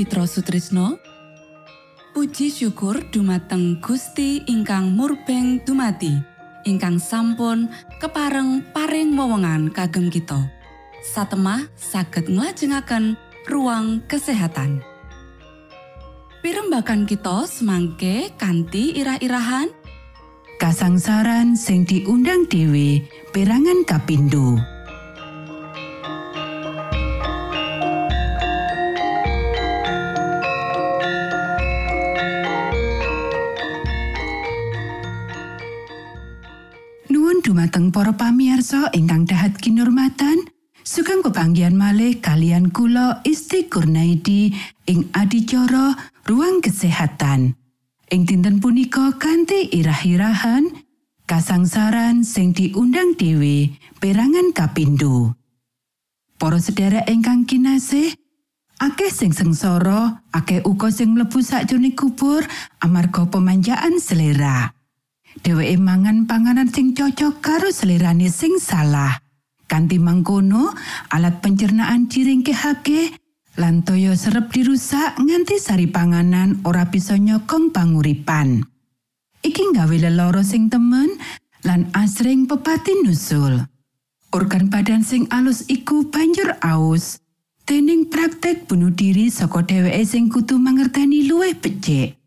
Mitra Sutrisno. Puji syukur dumateng Gusti ingkang murbeng dumati ingkang sampun kepareng paring wewenngan kagem kita. Satemah saged nglajengaken ruang kesehatan. Pirembakan kita semangke kanthi irah-irahan. Kasangsaran sing diundang dewe perangan kapindo. Dumateng para pamiarsa ingkang dahat kinurmatan, sugeng pepanggihan malih kalian kula Isti Kurnaidi ing adicara ruang kesehatan. Ing dinten punika kanthi irah-irahan kasangsaran sing diundang dewe perangan kapindo. Para sedherek ingkang kinasih, akeh sing sengsara, akeh uga sing mlebu sakjroning kubur amarga pemanjaan selera. Dheweke mangan panganan sing cocok karo selerane sing salah. Kanti mangkono, alat pencernaan diringkehake lan toya serep dirusak nganti sari panganan ora bisa nyokong panguripan. Iki nggawe leloro sing temen lan asring pepatin nusul. Organ badan sing alus iku banjur aus. Tening praktek bunuh diri saka dheweke sing kudu mangerteni luwih becik.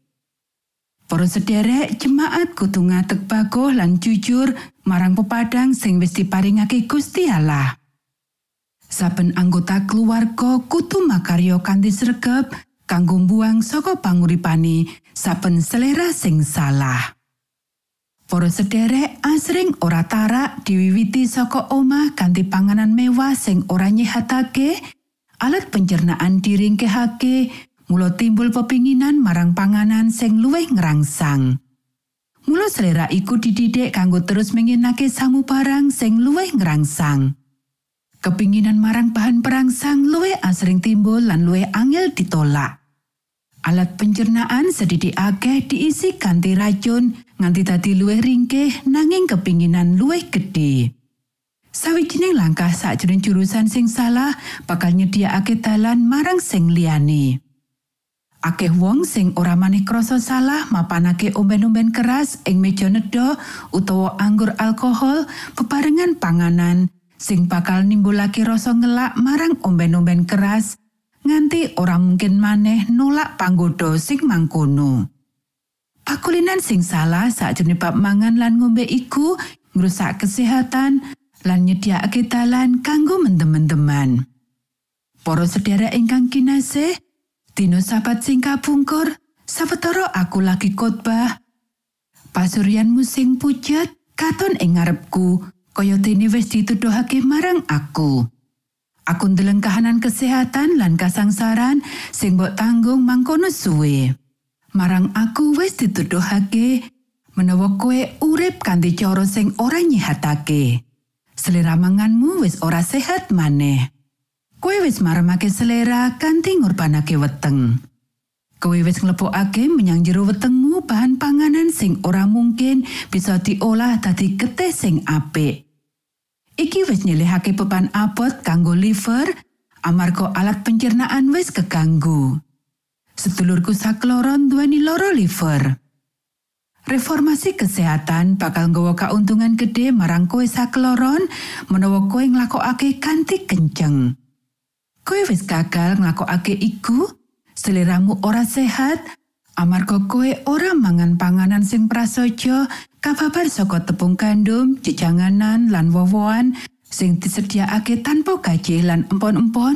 Para sederek jemaat kudu ngadeg bagoh lan jujur marang pepadang sing wis diparingake Gusti Allah. Saben anggota keluarga kudu makarya kanthi sregep kanggo mbuang saka panguripane saben selera sing salah. Para sederek asring ora tarak diwiwiti saka omah kanthi panganan mewah sing ora nyehatake, alat pencernaan diringkehake, Mula timbul pepinginan marang panganan sing luwih ngerangsang. Mula selera iku dididik kanggo terus menginake samu barang sing luwih ngerangsang. Kepinginan marang bahan perangsang luwih asring timbul lan luwih angel ditolak. Alat pencernaan sedidik akeh diisi kanthi racun nganti dadi luwih ringkih nanging kepinginan luwih gedhe. Sawijining langkah sakjroning jurusan sing salah bakal nyediakake dalan marang sing liyane. Akeh wong sing ora manih krasa salah mapanake omben-omben keras ing meja nedha utawa anggur alkohol bebarengan panganan sing bakal nimbulake rasa ngelak marang omben-omben keras nganti ora mungkin maneh nolak panggoda sing mangkono. Pakulinan sing salah sakjroning bab mangan lan ngombe iku ngrusak kesehatan lan nyediakake dalan kanggo mendem-mendeman. Para sedherek ingkang kinasih, Dino sabat sing kapungkur, sawetara aku lagi khotbah. Pasuryan musing pucet katon ing ngarepku, kaya dene wis dituduhake marang aku. Aku ndeleng kahanan kesehatan lan kasangsaran sing mbok tanggung mangkono suwe. Marang aku wis dituduhake menawa kowe urip kanthi cara sing ora nyihatake. Selera manganmu wis ora sehat maneh. Kowe wis maremake selera kanthi ngorbanake weteng. Kowe wis nglebokake menyang jero wetengmu bahan panganan sing ora mungkin bisa diolah dadi getih sing apik. Iki wis nyelehake beban abot kanggo liver amarga alat pencernaan wis keganggu. Sedulurku sakloron duweni loro liver. Reformasi kesehatan bakal nggawa kauntungan gede marang kowe sakloron menawa kowe nglakokake kanthi kenceng. Kowe wis gagal nglakokake iku, seliramu ora sehat, amarga kowe ora mangan panganan sing prasaja, kababar saka tepung gandum, jejanganan lan wowoan sing disediakake tanpa gaji lan empon-empon.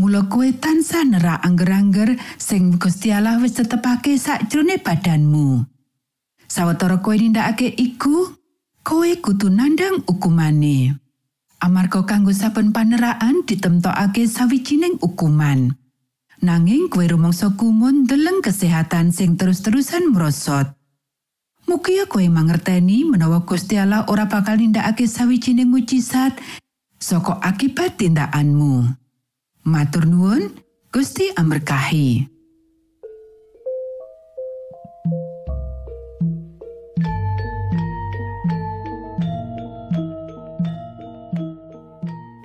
Mula kowe tansah nerak angger-angger sing Gusti Allah wis tetepake sakjroning badanmu. Sawetara kowe nindakake iku, kowe kudu nandang hukumane. Amarga kanggo saben paneraan ditemtokake sawijining ukuman. Nanging kue rumangsa kumun deleng kesehatan sing terus-terusan merosot. Mugia kowe mangerteni menawa Gusti Allah ora bakal nindakake sawijining mujizat saka akibat tindakanmu. Matur nuwun, Gusti amberkahi.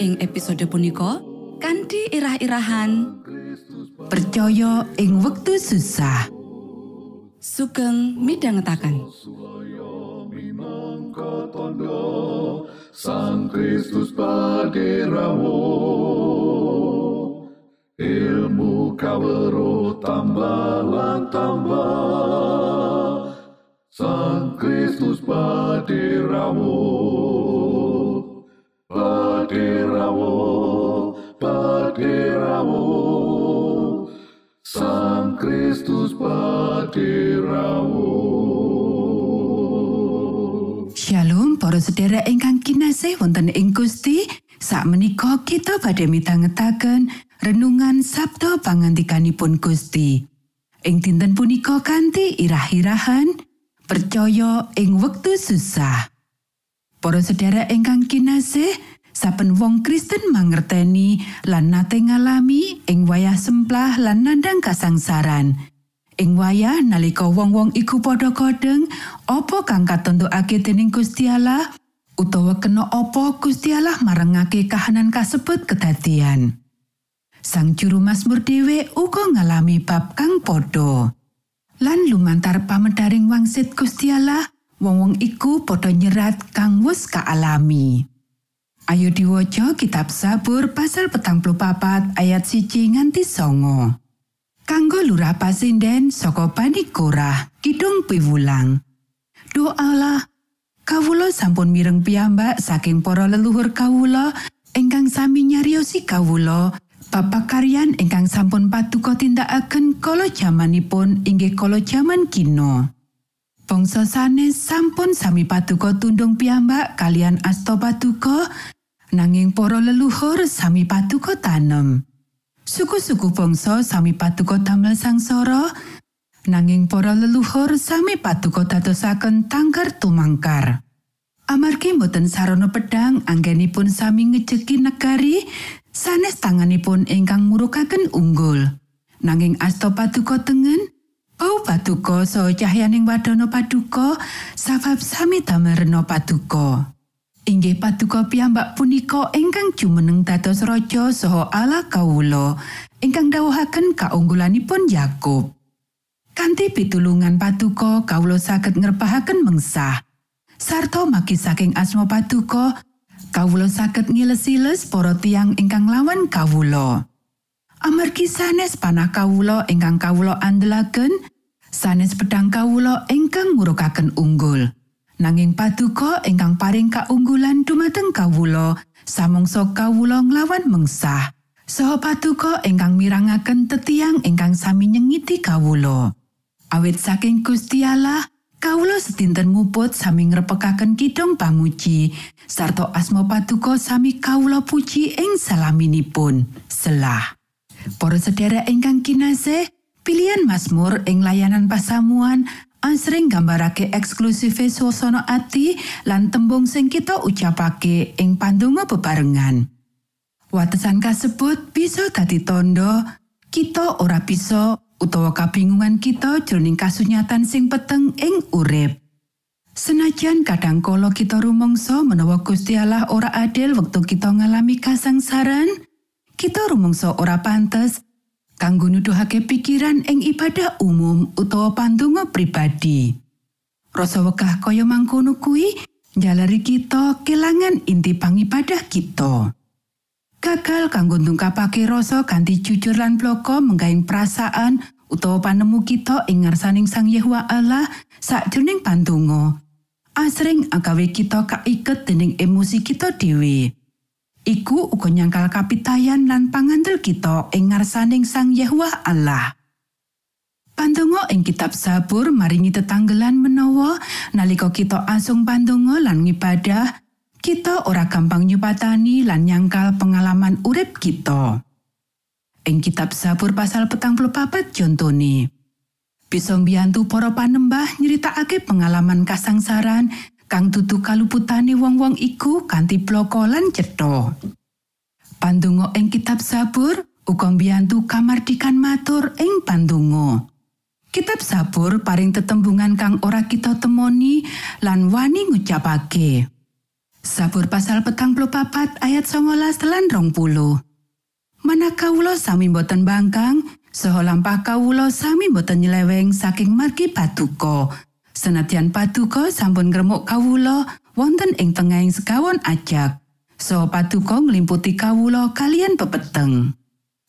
Ing episode punika kanthi irah-irahan Percaya ing wektu susah. sugeng tondo Sang Kristus paderamu ilmu kawero tambah tambah Sang Kristus paderamu paderamu paderamu Sang Kristus paderamu Shalom para sedherek ingkang kinasih wonten ing Gusti. Sakmenika kita badhe mitangetaken renungan Sabda pangantikanipun Gusti. Ing dinten punika kanthi irah-irahan percaya ing wektu susah. Para sedherek ingkang kinasih, saben wong Kristen mangerteni lan nate ngalami ing wayah semplah lan nandang kasangsaran. Ing wayah nalika wong-wong iku padha kodeng, apa kang katentokake dening Gusti Allah utawa kena apa Gusti Allah marengake kahanan kasebut kedadian. Sang juru Mazmur dhewe uga ngalami bab kang padha. Lan lumantar pamedharing wangsit Gusti Allah, wong-wong iku padha nyerat kang wis kaalami. Ayo diwaca kitab Sabur pasal petang papat ayat siji nganti songo. Kanggo lurah pasinden saka Bani Korah, kidung piwulang. Doalah, kawula sampun mireng piyambak saking para leluhur kawula ingkang sami nyariosi kawula Bapak karyan ingkang sampun paduka tindakaken kala jamanipun inggih kala jaman kino. Bangsa sanes sampun sami paduka tundung piyambak kalian asta paduka nanging para leluhur sami paduka tanem. Suku-suku bangsa sami paduka damel sangsara nanging para leluhur sami paduka dadosaken tangkar tumangkar. Amargi boten sarana pedang anggenipun sami ngejeki negari sanes tanganipun ingkang murukaken unggul. Nanging asta paduka tengen Bau paduka saha cahyaning wadana paduka sabab sami damel rena paduka. Inggih paduka piyambak punika ingkang jumeneng dados raja saha ala kawula ingkang dawuhaken kaunggulanipun Yakub. Kanthi pitulungan paduka kawula saged ngrepahaken mengsah. Sarta maki saking asma paduka kawula saged ngilesiles para tiang ingkang lawan kawula. Amargi sanes panah kawula ingkang kawula andelaken, sanes pedang kawula ingkang ngurukaken unggul. Nanging paduka ingkang paring kaunggulan dumateng kawula, samangsa kawula nglawan mengsah. Saha paduka ingkang mirangaken tetiang ingkang sami nyengiti kawula. Awit saking Gusti Allah, kawula sedinten muput sami ngrepekaken kidung pamuji, sarta asma paduka sami kawula puji ing salaminipun. Selah. Para sedherek ingkang kinasih, pilihan Mazmur ing layanan pasamuan asring gambarake eksklusife suasana ati lan tembung sing kita ucapake ing pandonga bebarengan. Watesan kasebut bisa dadi tondo kita ora bisa utawa kabingungan kita jroning kasunyatan sing peteng ing urip. Senajan kadang kala kita rumangsa menawa Gusti Allah ora adil wektu kita ngalami kasangsaran, kita rumangsa ora pantes kanggo nuduhake pikiran ing ibadah umum utawa pandonga pribadi. Rasa wegah kaya mangkono kuwi njalari kita kelangan inti pangibadah kita. Gagal kanggo ndungkapake rasa kanthi jujur lan bloko menggaing perasaan utawa panemu kita ing ngarsaning Sang Yehuwa Allah sakjroning pandonga. Asring agawe kita kaiket dening emosi kita dhewe. Iku uga nyangkal kapitayan lan pangandel kita ing ngarsaning Sang Yehuwa Allah. Pandonga ing kitab Sabur maringi tetanggelan menawa nalika kita asung pandonga lan ngibadah, kita ora gampang nyupatani lan nyangkal pengalaman urip kita. Ing kitab Sabur pasal petang papat contone. Bisa mbiyantu para panembah nyeritakake pengalaman kasangsaran kang dudu kaluputane wong-wong iku kanthi bloko lan cetha. Pandonga ing kitab Sabur uga mbiyantu kamardikan matur ing pandonga. Kitab Sabur paring tetembungan kang ora kita temoni lan wani ngucapake. Sabur pasal petang papat ayat 19 lan rong puluh. Mana kawula sami boten bangkang, saha lampah kawula sami boten nyeleweng saking margi patuko. Senadyan patuko sampun ngremuk kawula wonten ing tengahing segawon ajak. Saha patuko nglimputi kawula kalian pepeteng.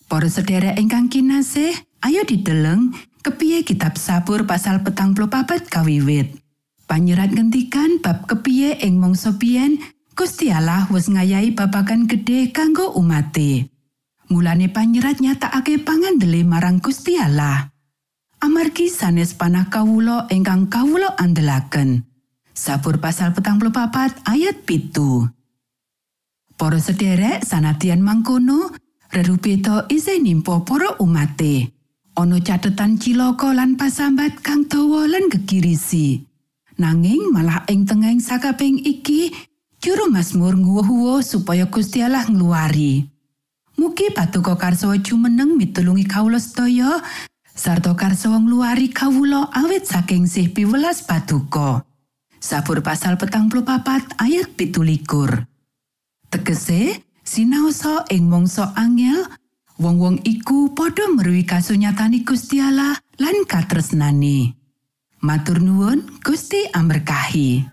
Para sedherek ingkang kinasih, ayo dideleng kepiye kitab Sabur pasal petang papat kawiwit. Panyerat ngentikan bab kepiye ing mangsa biyen Gusti Allah wis ngayahi babagan gedhe kanggo umate. Mulane panyerat nyatakake pangandele marang Gusti Allah. Amargi sanes panah kawulo ingkang kawulo andelaken. Sabur pasal petang papat ayat pitu. Para sederek sanadyan mangkono, rerupita isih nimpa para umate. Ana catetan cilaka lan pasambat kang dawa lan gegirisi. Nanging malah ing tengahing sakabeng iki, juru Mazmur nguwuh supaya Gusti Allah ngluwari. Mugi patuko karso jumeneng mitulungi kawula sedaya sarta karso ngluwari kawula awit saking sih piwelas patuko. Sabur pasal petang papat ayat pitulikur. Tegese, sinaosa ing mangsa angel, wong-wong iku padha meruhi kasunyatani Gusti Allah lan katresnane. Matur nuwun, Gusti amberkahi.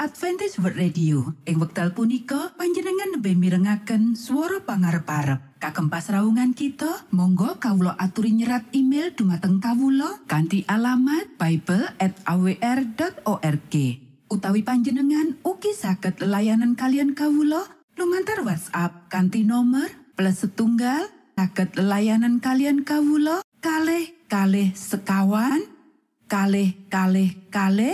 Adventist World Radio. Ing wekdal punika panjenengan lebih mirengaken swara pangarep-arep. Kagem pasraungan kita, monggo kawula aturi nyerat email dumateng kawula kanthi alamat bible@awr.org. Utawi panjenengan ugi saged layanan kalian kawula lumantar WhatsApp kanthi nomor plus setunggal saged layanan kalian kawula kalih kalih sekawan kalih kalih kalih